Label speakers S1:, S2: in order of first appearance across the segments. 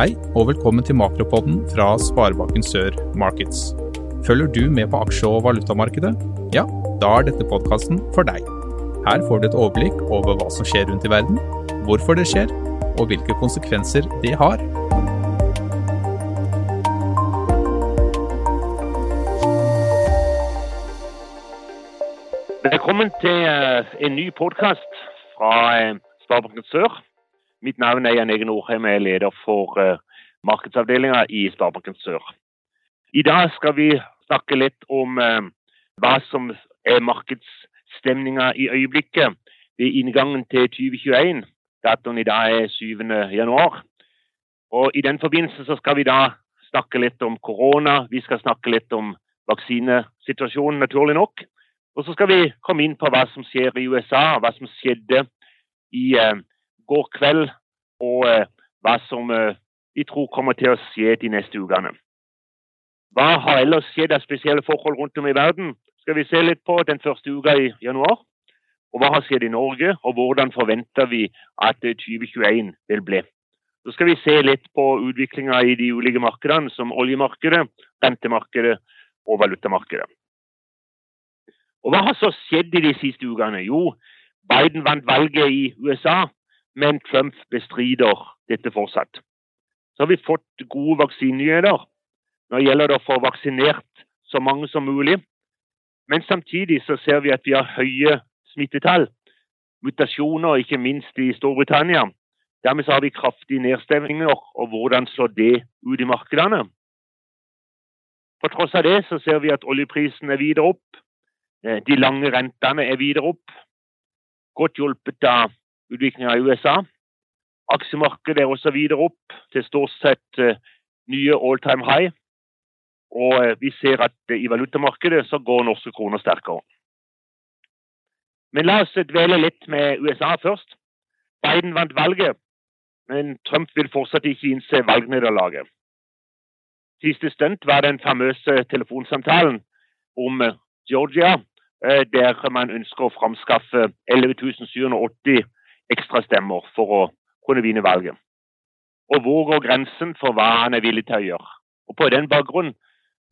S1: Hei, og velkommen til Makropodden fra Sparebanken Sør Markets. Følger du med på aksje- og valutamarkedet? Ja, da er dette podkasten for deg. Her får du et overblikk over hva som skjer rundt i verden, hvorfor det skjer, og hvilke konsekvenser det har.
S2: Velkommen til eh, en ny podkast fra eh, Sparebanken Sør. Mitt navn er Jan Egen Nordheim, jeg er leder for uh, markedsavdelinga i Sparebanken Sør. I dag skal vi snakke litt om uh, hva som er markedsstemninga i øyeblikket ved inngangen til 2021. Datoen i dag er 7. januar. Og I den forbindelse skal vi da snakke litt om korona, vi skal snakke litt om vaksinesituasjonen, naturlig nok. Og så skal vi komme inn på hva som skjer i USA, hva som skjedde i uh, går kveld, og eh, hva som eh, vi tror kommer til å skje de neste ukene. Hva har ellers skjedd av spesielle forhold rundt om i verden? Skal vi se litt på den første uka i januar. Og hva har skjedd i Norge, og hvordan forventer vi at 2021 eh, vil bli. Så skal vi se litt på utviklinga i de ulike markedene, som oljemarkedet, rentemarkedet og valutamarkedet. Og Hva har så skjedd i de siste ukene? Jo, Biden vant valget i USA men Trump bestrider dette fortsatt. Så har vi fått gode vaksinenyheter. Nå gjelder det å få vaksinert så mange som mulig. Men samtidig så ser vi at vi har høye smittetall. Mutasjoner, ikke minst i Storbritannia. Dermed så har vi kraftige nedstengninger, og hvordan slår det ut i markedene? På tross av det så ser vi at oljeprisen er videre opp. Eh, de lange rentene er videre opp. Godt hjulpet av utviklinga i USA. Aksjemarkedet er også videre opp til stort sett uh, nye all time high. Og uh, vi ser at uh, i valutamarkedet så går norske kroner sterkere. Men la oss dvele litt med USA først. Biden vant valget, men Trump vil fortsatt ikke innse valgnederlaget. Siste stunt var den famøse telefonsamtalen om Georgia, der man ønsker å framskaffe 11 780 ekstra stemmer for å kunne vinne valget. Og hvor går grensen for hva han er villig til å gjøre? Og På den bakgrunn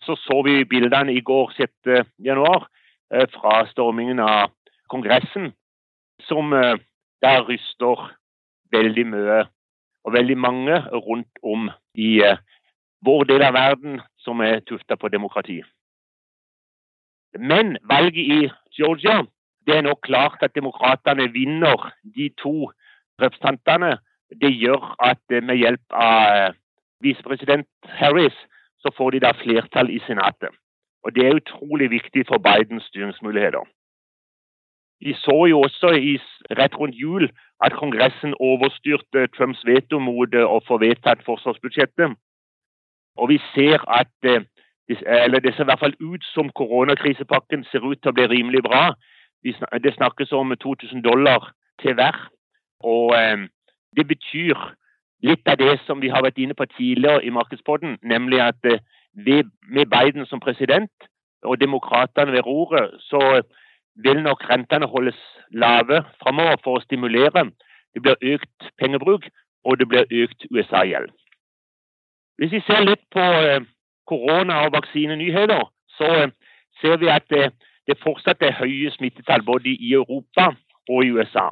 S2: så, så vi bildene i går 6. januar eh, fra stormingen av Kongressen, som eh, der ryster veldig mye og veldig mange rundt om i eh, vår del av verden som er tufta på demokrati. Men valget i Georgia det er nok klart at demokratene vinner de to representantene. Det gjør at eh, med hjelp av eh, visepresident Harris så får de da flertall i Senatet. Og Det er utrolig viktig for Bidens styringsmuligheter. Vi så jo også i, rett rundt jul at Kongressen overstyrte Trumps veto mot eh, å få vedtatt forsvarsbudsjettet. Og vi ser at eller det ser i hvert fall ut som koronakrisepakken ser ut til å bli rimelig bra. Det snakkes om 2000 dollar til hver. Og eh, det betyr litt av det som vi har vært inne på tidligere i markedspodden, nemlig at eh, med Biden som president og demokratene ved roret, så vil nok rentene holdes lave framover for å stimulere. Det blir økt pengebruk, og det blir økt USA-gjeld. Hvis vi ser litt på eh, korona- og vaksinenyheter, så eh, ser vi at det fortsatt er høye smittetall både i Europa og i USA.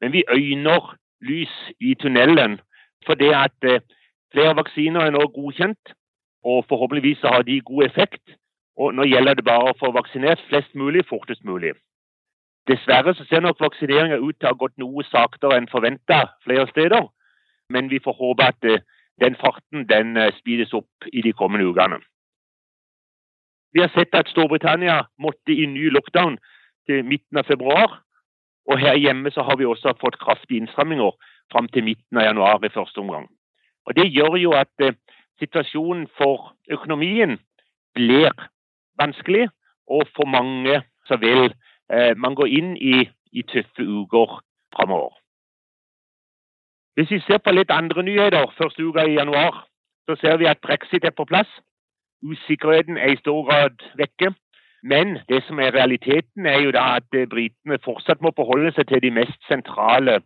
S2: Men vi øyner lys i tunnelen for det at eh, flere vaksiner er nå godkjent, og forhåpentligvis har de god effekt. Og nå gjelder det bare å få vaksinert flest mulig fortest mulig. Dessverre så ser nok vaksineringa ut til å ha gått noe saktere enn forventa flere steder, men vi får håpe at eh, den farten den eh, speedes opp i de kommende ukene. Vi har sett at Storbritannia måtte i ny lockdown til midten av februar. Og her hjemme så har vi også fått kraftige innstramminger fram til midten av januar i første omgang. Og Det gjør jo at eh, situasjonen for økonomien blir vanskelig, og for mange så vil eh, man gå inn i, i tøffe uker framover. Hvis vi ser på litt andre nyheter første uka i januar, så ser vi at brexit er på plass. Usikkerheten er i stor grad vekke. Men det som er realiteten, er jo da at eh, britene fortsatt må forholde seg til de mest sentrale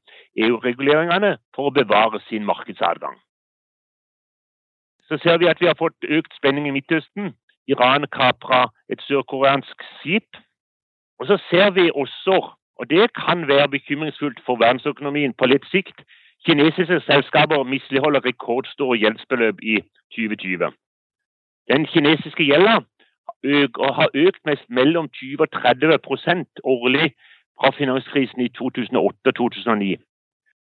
S2: EU-reguleringene for å bevare sin markedsadgang. så ser vi at vi har fått økt spenning i Midtøsten. Iran kapra et sørkoreansk skip. Og så ser vi også, og det kan være bekymringsfullt for verdensøkonomien på litt sikt, kinesiske selskaper misligholder rekordstore gjeldsbeløp i 2020. Den kinesiske gjelda har økt med mellom 20 og 30% årlig fra finanskrisen i 2008 og 2009,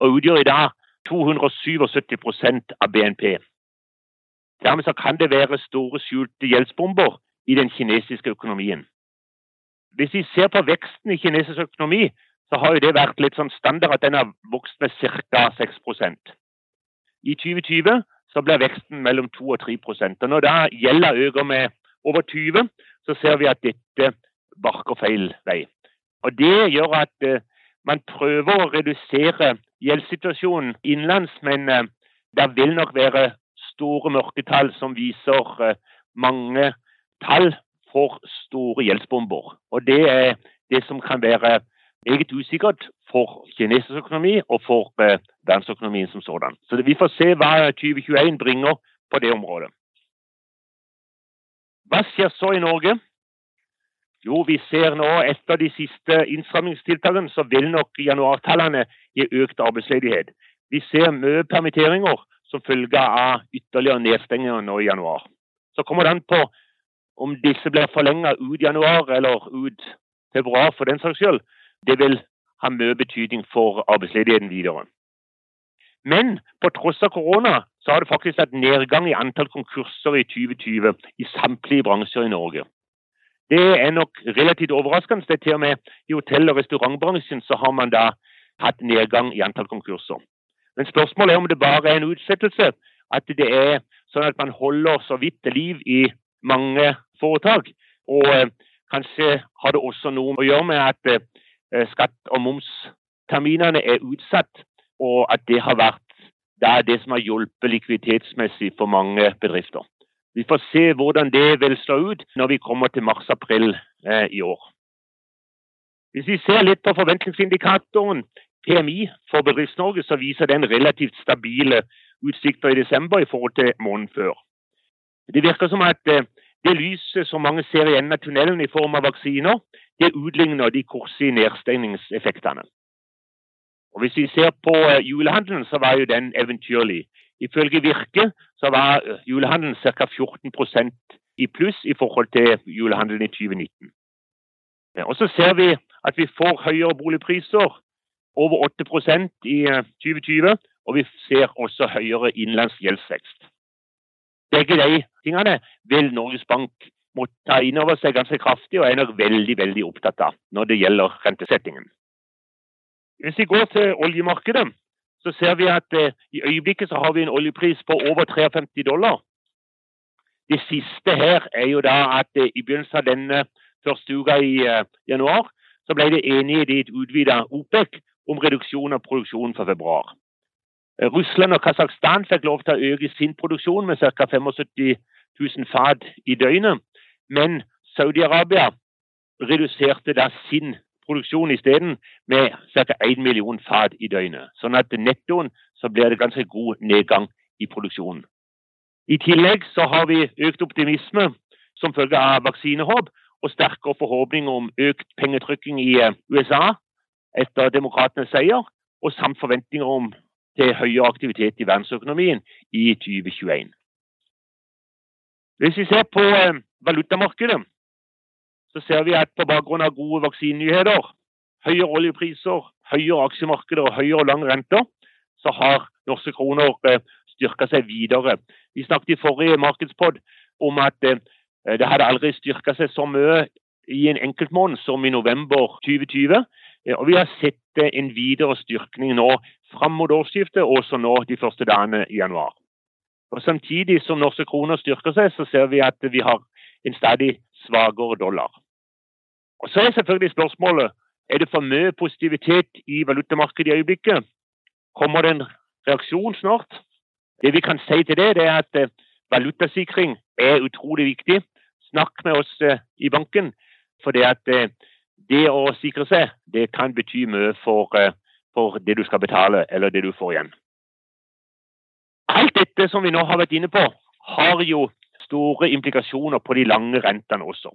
S2: og utgjør i dag 277% av BNP. Dermed kan det være store skjulte gjeldsbomber i den kinesiske økonomien. Hvis vi ser på veksten i kinesisk økonomi, så har det vært litt sånn standard at den har vokst med ca. 6% I 2020 så blir veksten mellom 2 og 3 og Når da gjelda øker med over 20, så ser vi at dette barker feil vei. Og Det gjør at uh, man prøver å redusere gjeldssituasjonen innenlands, men uh, det vil nok være store mørketall som viser uh, mange tall for store gjeldsbomber. Og Det er det som kan være meget usikkert for kinesisk økonomi og for verdensøkonomien som sådan. Så Vi får se hva 2021 bringer på det området. Hva skjer så i Norge? Jo, vi ser nå etter de siste innstrammingstiltakene, så vil nok januartallene gi økt arbeidsledighet. Vi ser mye permitteringer som følge av ytterligere nedstenginger nå i januar. Så kommer det an på om disse blir forlenget ut januar eller ut februar for den saks skyld. Det vil ha mye betydning for arbeidsledigheten videre. Men på tross av korona så har det faktisk vært nedgang i antall konkurser i 2020 i samtlige bransjer i Norge. Det er nok relativt overraskende. Det er til og med I hotell- og restaurantbransjen så har man da hatt nedgang i antall konkurser. Men spørsmålet er om det bare er en utsettelse. At det er sånn at man holder så vidt liv i mange foretak. Og eh, kanskje har det også noe å gjøre med at eh, skatt- og momsterminene er utsatt, og at det har vært det, som har hjulpet likviditetsmessig for mange bedrifter. Vi får se hvordan det vil slå ut når vi kommer til mars-april eh, i år. Hvis vi ser litt på forventningsindikatoren PMI for Bedrifts-Norge, så viser den relativt stabile utsikter i desember i forhold til måneden før. Det virker som at eh, det lyset som mange ser i enden av tunnelen i form av vaksiner, det utligner de kortsiktige nedstengningseffektene. Og Hvis vi ser på eh, julehandelen, så var jo den eventyrlig. Ifølge Virke så var eh, julehandelen ca. 14% i pluss i forhold til julehandelen i 2019. Og Så ser vi at vi får høyere boligpriser, over 8% i 2020, eh, og vi ser også høyere innenlands gjeldsvekst. Begge de tingene vil Norges Bank måtte ta inn over seg ganske kraftig, og er nok veldig veldig opptatt av når det gjelder rentesettingen. Hvis vi går til oljemarkedet, så ser vi at eh, i øyeblikket så har vi en oljepris på over 53 dollar. Det siste her er jo da at eh, i begynnelsen av denne første uka i eh, januar så ble det enighet i et utvida OPEC om reduksjon av produksjonen for februar. Eh, Russland og Kasakhstan fikk lov til å øke sin produksjon med ca. 75 000 fat i døgnet, men Saudi-Arabia reduserte da sin produksjon isteden med ca. 1 million fat i døgnet. Sånn at nettoen så blir det ganske god nedgang i produksjonen. I tillegg så har vi økt optimisme som følge av vaksinehåp og sterkere forhåpninger om økt pengetrykking i eh, USA etter demokratenes seier, og samt forventninger om til høyere aktivitet i verdensøkonomien i 2021. Hvis vi ser på eh, valutamarkedet, så ser vi at på bakgrunn av gode vaksinenyheter, høyere oljepriser, høyere aksjemarkeder og høyere lange renter, så har norske kroner eh, styrka seg videre. Vi snakket i forrige markedspod om at eh, det hadde aldri styrka seg så mye i en enkeltmåned som i november 2020. Eh, og vi har sett en videre styrkning nå fram mot årsskiftet, også nå de første dagene i januar. Og Samtidig som norske kroner styrker seg, så ser vi at vi har en stadig svakere dollar. Og Så er selvfølgelig spørsmålet er det for mye positivitet i valutamarkedet i øyeblikket. Kommer det en reaksjon snart? Det vi kan si til det, det er at eh, valutasikring er utrolig viktig. Snakk med oss eh, i banken. For det, at eh, det å sikre seg, det kan bety mye for, for det du skal betale, eller det du får igjen. Alt dette som vi nå har vært inne på, har jo store implikasjoner på de lange rentene også.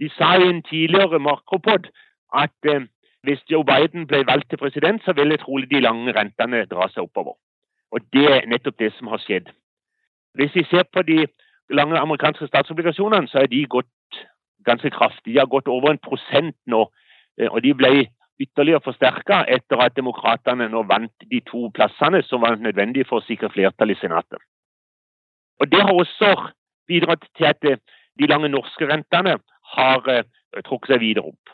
S2: De sa i en tidligere makropod at eh, hvis Joe Biden ble valgt til president, så ville trolig de lange rentene dra seg oppover. Og det er nettopp det som har skjedd. Hvis vi ser på de lange amerikanske statsobligasjonene, så er de gått ganske kraftig. De har gått over en prosent nå. Eh, og de ble ytterligere forsterka etter at demokratene nå vant de to plassene som var nødvendige for å sikre flertall i Senatet. Og Det har også bidratt til at eh, de lange norske rentene har uh, trukket seg videre opp.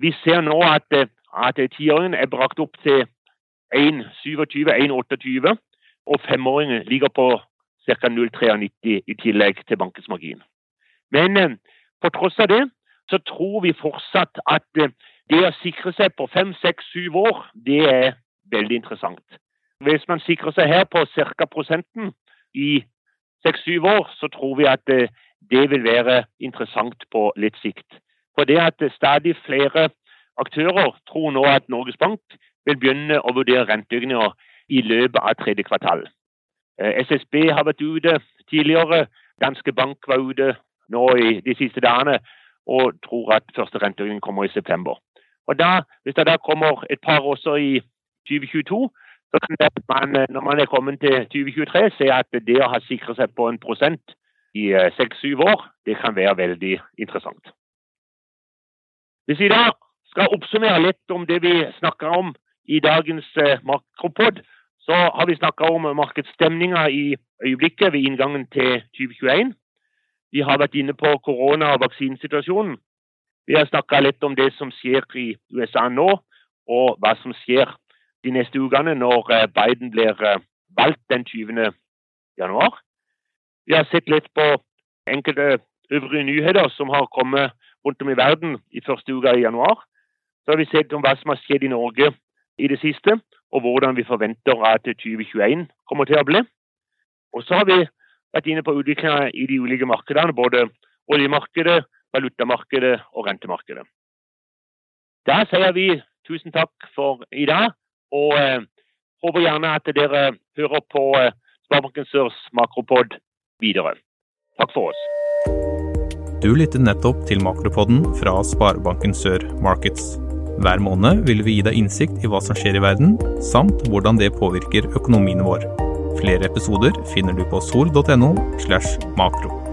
S2: Vi ser nå at, at tiåringen er brakt opp til 1,27-1,28, og femåringen ligger på ca. 0,93 i tillegg til bankens margin. Men på tross av det så tror vi fortsatt at uh, det å sikre seg på fem, seks, syv år, det er veldig interessant. Hvis man sikrer seg her på ca. prosenten i seks-syv år, så tror vi at eh, det vil være interessant på litt sikt. For det at stadig flere aktører tror nå at Norges Bank vil begynne å vurdere renteøkninger i løpet av tredje kvartal. Eh, SSB har vært ute tidligere. Danske Bank var ute nå i de siste dagene og tror at første renteøkning kommer i september. Og da, Hvis det da kommer et par også i 2022, så kan man, når man er kommet til 2023, se at det å ha sikret seg på en prosent i eh, seks-syv år, det kan være veldig interessant. Hvis vi da skal oppsummere litt om det vi snakker om i dagens eh, makropod, så har vi snakka om markedsstemninga i øyeblikket ved inngangen til 2021. Vi har vært inne på korona- og vaksinesituasjonen. Vi har snakka litt om det som skjer i USA nå, og hva som skjer de neste ukene når eh, Biden blir eh, valgt den 20. januar. Vi har sett litt på enkelte øvrige nyheter som har kommet rundt om i verden i første uka i januar. Så har vi sett om hva som har skjedd i Norge i det siste, og hvordan vi forventer at 2021 kommer til å bli. Og så har vi vært inne på utviklinga i de ulike markedene, både oljemarkedet, valutamarkedet og rentemarkedet. Da sier vi tusen takk for i dag. Og eh, håper gjerne at dere hører på eh, Sparebanken Sørs makropod videre. Takk for oss.
S1: Du lyttet nettopp til Makropodden fra Sparebanken Sør Markets. Hver måned vil vi gi deg innsikt i hva som skjer i verden, samt hvordan det påvirker økonomien vår. Flere episoder finner du på sol.no slash makro.